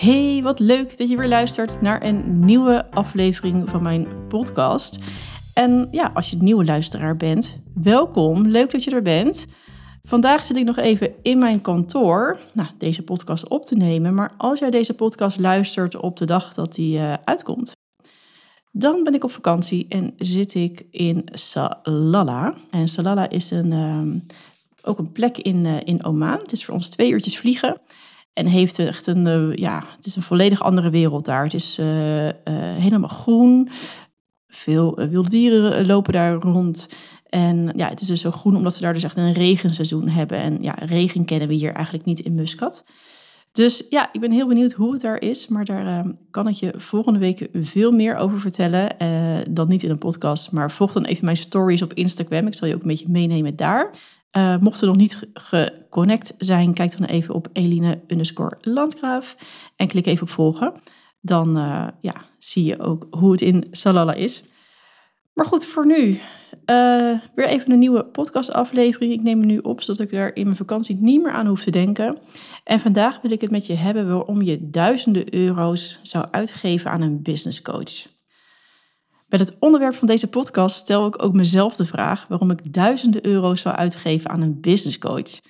Hey, wat leuk dat je weer luistert naar een nieuwe aflevering van mijn podcast. En ja, als je een nieuwe luisteraar bent, welkom. Leuk dat je er bent. Vandaag zit ik nog even in mijn kantoor nou, deze podcast op te nemen. Maar als jij deze podcast luistert op de dag dat die uh, uitkomt, dan ben ik op vakantie en zit ik in Salalah. En Salalah is een, uh, ook een plek in, uh, in Oman. Het is voor ons twee uurtjes vliegen. En heeft echt een, uh, ja, het is een volledig andere wereld daar. Het is uh, uh, helemaal groen. Veel wilde dieren lopen daar rond. En ja, het is dus zo groen omdat ze daar dus echt een regenseizoen hebben. En ja, regen kennen we hier eigenlijk niet in Muscat. Dus ja, ik ben heel benieuwd hoe het daar is. Maar daar kan ik je volgende week veel meer over vertellen. dan niet in een podcast, maar volg dan even mijn stories op Instagram. Ik zal je ook een beetje meenemen daar. Uh, mocht er nog niet geconnect zijn, kijk dan even op Eline underscore Landgraaf en klik even op volgen. Dan uh, ja, zie je ook hoe het in Salala is. Maar goed, voor nu uh, weer even een nieuwe podcastaflevering. Ik neem hem nu op, zodat ik daar in mijn vakantie niet meer aan hoef te denken. En vandaag wil ik het met je hebben waarom je duizenden euro's zou uitgeven aan een business coach. Met het onderwerp van deze podcast stel ik ook mezelf de vraag waarom ik duizenden euro's zou uitgeven aan een business coach.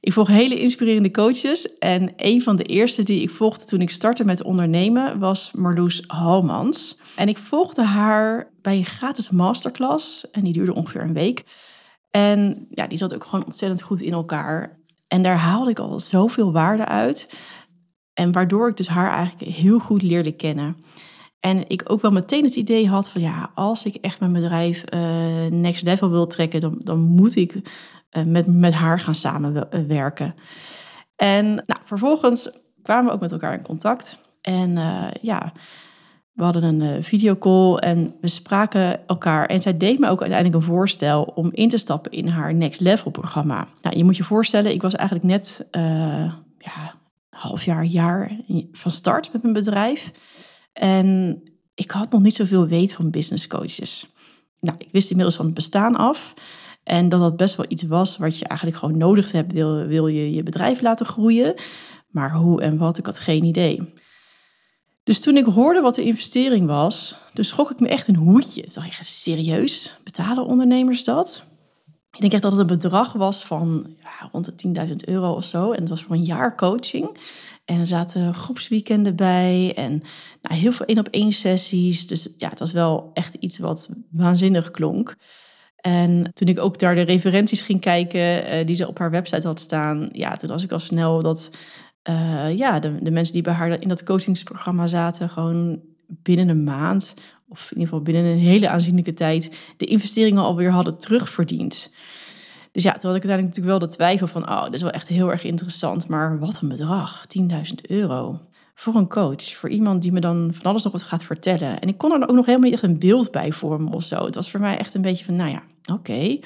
Ik volg hele inspirerende coaches en een van de eerste die ik volgde toen ik startte met ondernemen was Marloes Halmans. En ik volgde haar bij een gratis masterclass en die duurde ongeveer een week. En ja, die zat ook gewoon ontzettend goed in elkaar. En daar haalde ik al zoveel waarde uit. En waardoor ik dus haar eigenlijk heel goed leerde kennen. En ik ook wel meteen het idee had van ja, als ik echt mijn bedrijf uh, next level wil trekken, dan, dan moet ik uh, met, met haar gaan samenwerken. En nou, vervolgens kwamen we ook met elkaar in contact. En ja, we hadden een videocall en we spraken elkaar. En zij deed me ook uiteindelijk een voorstel om in te stappen in haar Next Level programma. Nou, je moet je voorstellen, ik was eigenlijk net ja, half jaar, jaar van start met mijn bedrijf. En ik had nog niet zoveel weet van business coaches. Nou, ik wist inmiddels van het bestaan af. En dat dat best wel iets was wat je eigenlijk gewoon nodig hebt. Wil, wil je je bedrijf laten groeien? Maar hoe en wat, ik had geen idee. Dus toen ik hoorde wat de investering was, toen schrok ik me echt een hoedje. Toen dacht serieus? Betalen ondernemers dat? Ik denk echt dat het een bedrag was van ja, rond de 10.000 euro of zo. En het was voor een jaar coaching. En er zaten groepsweekenden bij en nou, heel veel één-op-één sessies. Dus ja, het was wel echt iets wat waanzinnig klonk. En toen ik ook daar de referenties ging kijken uh, die ze op haar website had staan, ja, toen was ik al snel dat uh, ja, de, de mensen die bij haar in dat coachingsprogramma zaten, gewoon binnen een maand, of in ieder geval binnen een hele aanzienlijke tijd, de investeringen alweer hadden terugverdiend. Dus ja, toen had ik uiteindelijk natuurlijk wel de twijfel van, oh, dit is wel echt heel erg interessant, maar wat een bedrag, 10.000 euro. Voor een coach, voor iemand die me dan van alles nog wat gaat vertellen. En ik kon er ook nog helemaal niet echt een beeld bij vormen of zo. Het was voor mij echt een beetje van, nou ja, oké,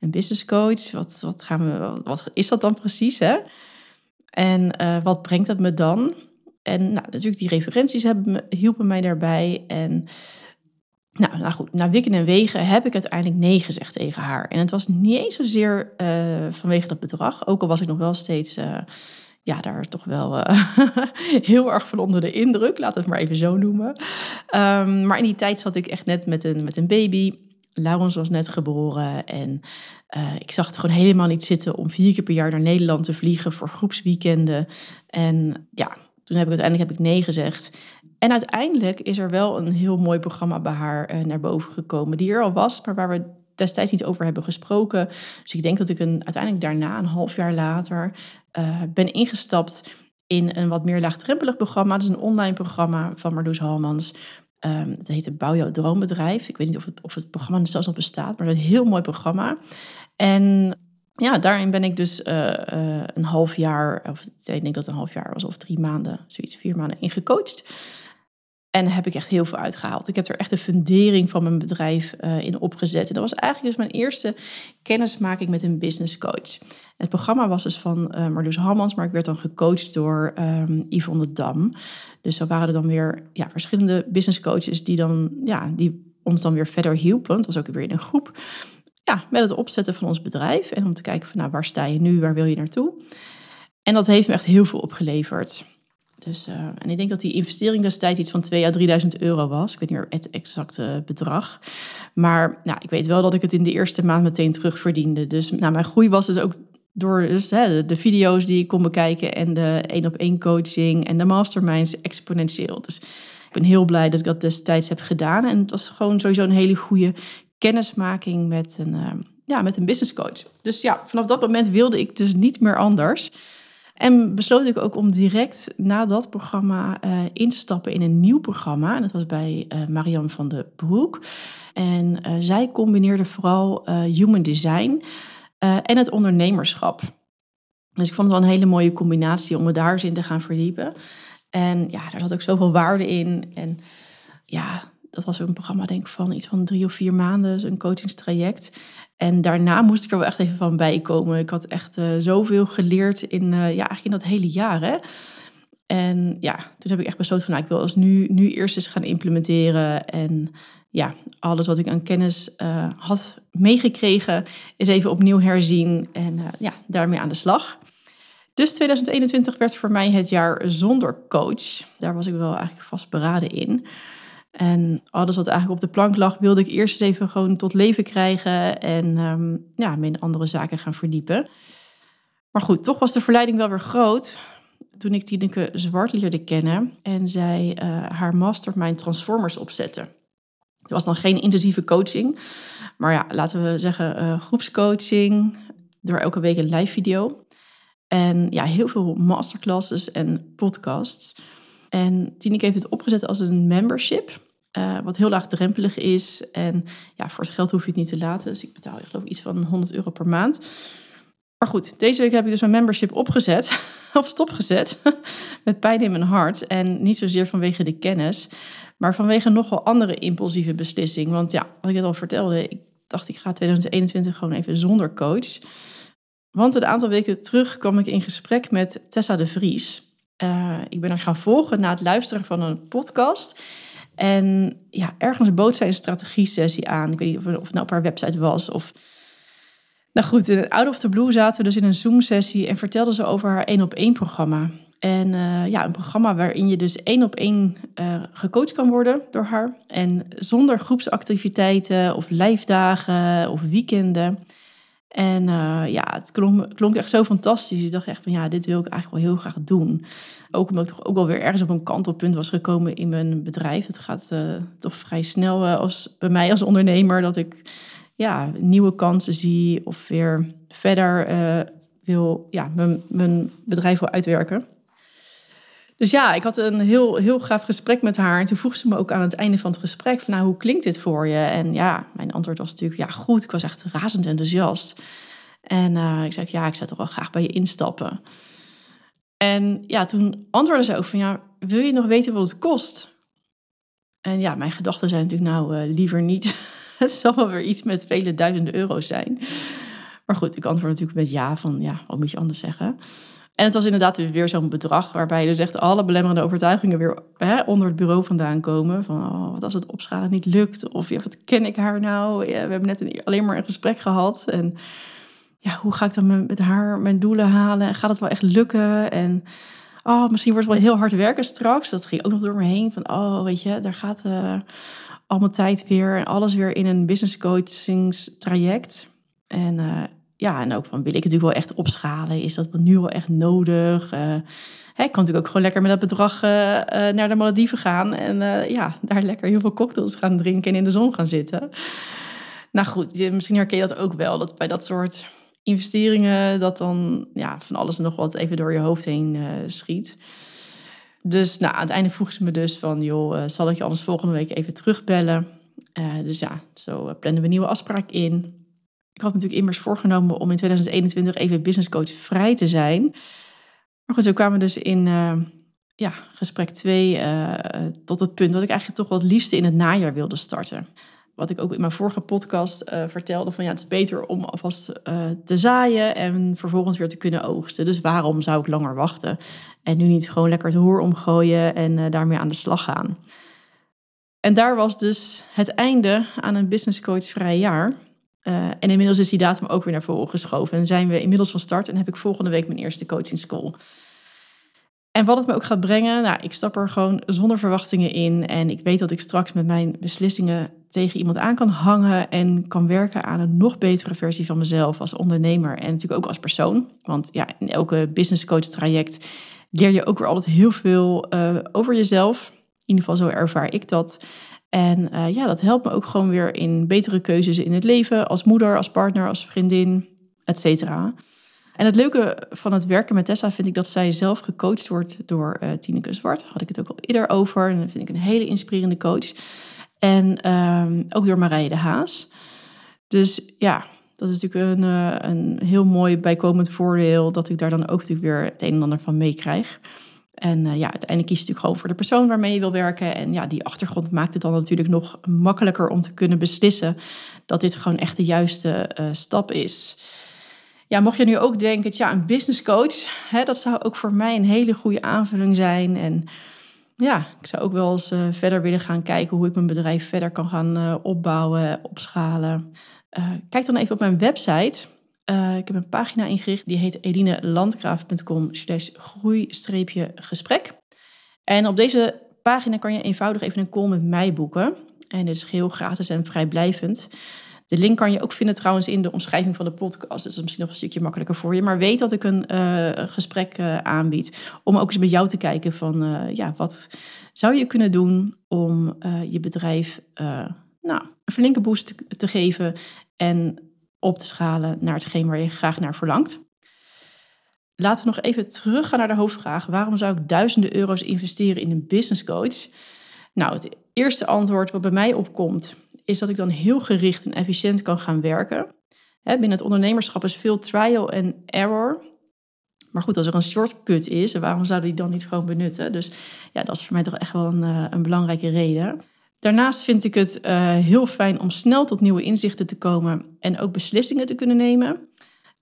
een business coach, wat, wat, gaan we, wat is dat dan precies, hè? En uh, wat brengt dat me dan? En nou, natuurlijk, die referenties hebben hielpen mij daarbij. En nou, nou goed, na wikken en wegen heb ik uiteindelijk nee gezegd tegen haar. En het was niet eens zozeer uh, vanwege dat bedrag, ook al was ik nog wel steeds, uh, ja, daar toch wel uh, heel erg van onder de indruk, laat het maar even zo noemen. Um, maar in die tijd zat ik echt net met een, met een baby. Laurens was net geboren en ik zag het gewoon helemaal niet zitten om vier keer per jaar naar Nederland te vliegen voor groepsweekenden. En ja, toen heb ik uiteindelijk heb ik nee gezegd. En uiteindelijk is er wel een heel mooi programma bij haar uh, naar boven gekomen, die er al was, maar waar we destijds niet over hebben gesproken. Dus ik denk dat ik een, uiteindelijk daarna, een half jaar later, uh, ben ingestapt in een wat meer laagdrempelig programma. Dat is een online programma van Marloes Halmans. Um, dat heet Bouw jouw droombedrijf. Ik weet niet of het, of het programma zelfs nog bestaat, maar een heel mooi programma. En ja, daarin ben ik dus eh, een half jaar, of ik denk dat het een half jaar was, of drie maanden, zoiets, vier maanden in gecoacht. En heb ik echt heel veel uitgehaald. Ik heb er echt de fundering van mijn bedrijf uh, in opgezet. En dat was eigenlijk dus mijn eerste kennismaking met een business coach. Het programma was dus van uh, Marloes Hammans, maar ik werd dan gecoacht door um, Yvonne Dam. Dus zo waren er dan weer ja, verschillende business coaches die, dan, ja, die ons dan weer verder hielpen. Het was ook weer in een groep. Ja, met het opzetten van ons bedrijf. En om te kijken van nou, waar sta je nu, waar wil je naartoe? En dat heeft me echt heel veel opgeleverd. Dus, uh, en ik denk dat die investering destijds iets van 2 à 3000 euro was. Ik weet niet meer het exacte bedrag. Maar nou, ik weet wel dat ik het in de eerste maand meteen terugverdiende. Dus nou, mijn groei was dus ook door dus, hè, de, video's die ik kon bekijken en de één op één coaching en de masterminds exponentieel. Dus ik ben heel blij dat ik dat destijds heb gedaan. En het was gewoon sowieso een hele goede kennismaking met een, uh, ja, met een business coach. Dus ja, vanaf dat moment wilde ik dus niet meer anders. En besloot ik ook om direct na dat programma uh, in te stappen in een nieuw programma. En dat was bij uh, Marianne van de Broek. En uh, zij combineerde vooral human design en het ondernemerschap. Dus ik vond het wel een hele mooie combinatie om me daar in te gaan verdiepen. En ja, daar zat ook zoveel waarde in. En ja, dat was een programma denk ik van iets van drie of vier maanden, een coachingstraject. En daarna moest ik er wel echt even van bijkomen. Ik had echt uh, zoveel geleerd in, uh, ja, eigenlijk in dat hele jaar. Hè? En ja, toen heb ik echt besloten van, nou, ik wil als nu, nu eerst eens gaan implementeren. En ja, alles wat ik aan kennis uh, had meegekregen, is even opnieuw herzien. En ja, daarmee aan de slag. Dus 2021 werd voor mij het jaar zonder coach. Daar was ik wel eigenlijk vastberaden in. En alles wat eigenlijk op de plank lag, wilde ik eerst eens even gewoon tot leven krijgen en um, ja, me andere zaken gaan verdiepen. Maar goed, toch was de verleiding wel weer groot toen ik Tineke Zwart leerde kennen en zij uh, haar mastermind Transformers opzette. Het was dan geen intensieve coaching, maar ja, laten we zeggen uh, groepscoaching, door elke week een live video. En ja, heel veel masterclasses en podcasts. En Tineke heeft het opgezet als een membership. Uh, wat heel laagdrempelig is. En ja, voor het geld hoef je het niet te laten. Dus ik betaal ik geloof iets van 100 euro per maand. Maar goed, deze week heb ik dus mijn membership opgezet. of stopgezet. met pijn in mijn hart. En niet zozeer vanwege de kennis. Maar vanwege nogal andere impulsieve beslissing. Want ja, wat ik net al vertelde. Ik dacht ik ga 2021 gewoon even zonder coach. Want een aantal weken terug kwam ik in gesprek met Tessa de Vries. Uh, ik ben haar gaan volgen na het luisteren van een podcast. En ja, ergens bood zij een strategie-sessie aan. Ik weet niet of, het nou op haar website was of... Nou goed, in Out of the Blue zaten we dus in een Zoom-sessie en vertelde ze over haar één op één programma. En uh, ja, een programma waarin je dus één op één gecoacht kan worden door haar. En zonder groepsactiviteiten of lijfdagen of weekenden. En uh, ja, het klonk, klonk, echt zo fantastisch. Ik dacht echt van ja, dit wil ik eigenlijk wel heel graag doen. Ook omdat ik toch ook wel weer ergens op een kantelpunt was gekomen in mijn bedrijf. Het gaat uh, toch vrij snel uh, als, bij mij als ondernemer dat ik ja, nieuwe kansen zie of weer verder wil, ja, mijn, mijn bedrijf wil uitwerken. Dus ja, ik had een heel, heel gaaf gesprek met haar. En toen vroeg ze me ook aan het einde van het gesprek: van, Nou, hoe klinkt dit voor je? En ja, mijn antwoord was natuurlijk: Ja, goed. Ik was echt razend enthousiast. En uh, ik zei: Ja, ik zou toch wel graag bij je instappen. En ja, toen antwoordde ze ook: van ja, wil je nog weten wat het kost? En ja, mijn gedachten zijn natuurlijk: Nou, uh, liever niet. het zal wel weer iets met vele duizenden euro's zijn. Maar goed, ik antwoord natuurlijk met ja, van ja, wat moet je anders zeggen? En het was inderdaad weer zo'n bedrag waarbij dus echt alle belemmerende overtuigingen weer hè, onder het bureau vandaan komen. Van oh, wat als het opschalen niet lukt? Of ja, wat ken ik haar nou? We hebben net alleen maar een gesprek gehad. En ja, hoe ga ik dan met haar mijn doelen halen? Gaat het wel echt lukken? En oh, misschien wordt het wel heel hard werken straks. Dat ging ook nog door me heen. Van oh, weet je, daar gaat uh, al mijn tijd weer en alles weer in een business coachingstraject. En uh, ja, en ook van wil ik natuurlijk wel echt opschalen? Is dat nu wel echt nodig? Uh, hè, ik kan natuurlijk ook gewoon lekker met dat bedrag uh, naar de Malediven gaan. En ja, daar lekker heel veel cocktails gaan drinken en in de zon gaan zitten. Nou goed, misschien herken je dat ook wel. Dat bij dat soort investeringen, dat dan ja, van alles nog wat even door je hoofd heen schiet. Dus nou, aan het einde vroeg ze me dus van, joh, zal ik je anders volgende week even terugbellen? dus ja, zo plannen we een nieuwe afspraak in. Ik had natuurlijk immers voorgenomen om in 2021 even business coach vrij te zijn. Maar goed, zo kwamen we dus in uh, ja, gesprek 2 uh, tot het punt dat ik eigenlijk toch wel het liefste in het najaar wilde starten. Wat ik ook in mijn vorige podcast uh, vertelde, van ja, het is beter om alvast te zaaien en vervolgens weer te kunnen oogsten. Dus waarom zou ik langer wachten? En nu niet gewoon lekker het hoer omgooien en daarmee aan de slag gaan. En daar was dus het einde aan een business coach vrij jaar. Uh, en inmiddels is die datum ook weer naar voren geschoven. En zijn we inmiddels van start en heb ik volgende week mijn eerste coaching school. En wat het me ook gaat brengen, nou, ik stap er gewoon zonder verwachtingen in. En ik weet dat ik straks met mijn beslissingen tegen iemand aan kan hangen en kan werken aan een nog betere versie van mezelf als ondernemer en natuurlijk ook als persoon. Want ja, in elke business coach traject leer je ook weer altijd heel veel uh, over jezelf. In ieder geval zo ervaar ik dat. En uh, ja, dat helpt me ook gewoon weer in betere keuzes in het leven, als moeder, als partner, als vriendin, et cetera. En het leuke van het werken met Tessa vind ik dat zij zelf gecoacht wordt door uh, Tineke Zwart. Had ik het ook al eerder over. En dat vind ik een hele inspirerende coach. En um, ook door Marije de Haas. Dus ja, dat is natuurlijk een, uh, een heel mooi bijkomend voordeel dat ik daar dan ook natuurlijk weer het een en ander van meekrijg. En uh, ja, uiteindelijk kies je natuurlijk gewoon voor de persoon waarmee je wil werken. En ja, die achtergrond maakt het dan natuurlijk nog makkelijker om te kunnen beslissen dat dit gewoon echt de juiste uh, stap is. Ja, mocht je nu ook denken, ja, een business coach, hè, dat zou ook voor mij een hele goede aanvulling zijn. En ja, ik zou ook wel eens uh, verder willen gaan kijken hoe ik mijn bedrijf verder kan gaan opbouwen, opschalen. kijk dan even op mijn website uh, ik heb een pagina ingericht, die heet edinelandgraaf.com slash groei-gesprek. En op deze pagina kan je eenvoudig even een call met mij boeken. En dit is geheel gratis en vrijblijvend. De link kan je ook vinden trouwens in de omschrijving van de podcast. Dus dat is misschien nog een stukje makkelijker voor je. Maar weet dat ik een uh, gesprek uh, aanbied. Om ook eens met jou te kijken van... Ja, wat zou je kunnen doen om je bedrijf... nou, een flinke boost te geven... En op te schalen naar hetgeen waar je graag naar verlangt. Laten we nog even teruggaan naar de hoofdvraag. Waarom zou ik duizenden euro's investeren in een business coach? Nou, het eerste antwoord wat bij mij opkomt, is dat ik dan heel gericht en efficiënt kan gaan werken. binnen het ondernemerschap is veel trial and error. Maar goed, als er een shortcut is, waarom zouden die dan niet gewoon benutten? Dus ja, dat is voor mij toch echt wel een, eh, een belangrijke reden. Daarnaast vind ik het uh, heel fijn om snel tot nieuwe inzichten te komen en ook beslissingen te kunnen nemen.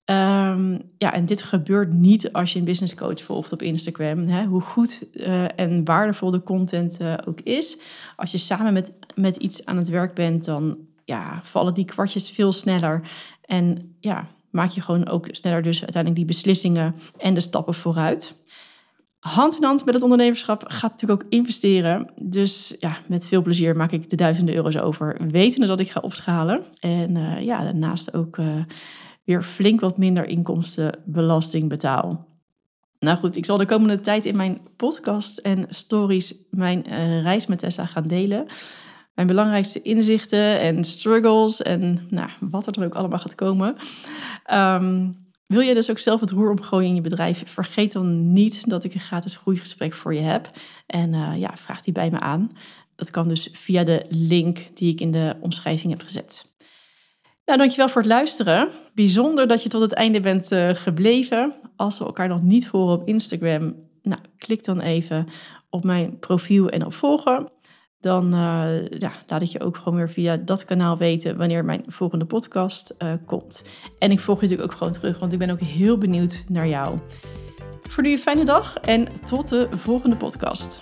Um, ja, en dit gebeurt niet als je een business coach volgt op Instagram. Hè? Hoe goed uh, en waardevol de content uh, ook is. Als je samen met, met iets aan het werk bent, dan ja, vallen die kwartjes veel sneller. En ja, maak je gewoon ook sneller dus uiteindelijk die beslissingen en de stappen vooruit hand in hand met het ondernemerschap gaat natuurlijk ook investeren. Dus ja, met veel plezier maak ik de duizenden euro's over, wetende dat ik ga opschalen. En uh, ja, daarnaast ook uh, weer flink wat minder inkomstenbelasting betaal. Nou goed, ik zal de komende tijd in mijn podcast en stories mijn uh, reis met Tessa gaan delen. Mijn belangrijkste inzichten en struggles en nou, wat er dan ook allemaal gaat komen. Um, wil je dus ook zelf het roer omgooien in je bedrijf? Vergeet dan niet dat ik een gratis groeigesprek voor je heb. En uh, ja, vraag die bij me aan. Dat kan dus via de link die ik in de omschrijving heb gezet. Nou, dankjewel voor het luisteren. Bijzonder dat je tot het einde bent uh, gebleven. Als we elkaar nog niet volgen op Instagram, nou, klik dan even op mijn profiel en op volgen dan uh, ja, laat ik je ook gewoon weer via dat kanaal weten wanneer mijn volgende podcast uh, komt. En ik volg je natuurlijk ook gewoon terug, want ik ben ook heel benieuwd naar jou. Voor nu een fijne dag en tot de volgende podcast.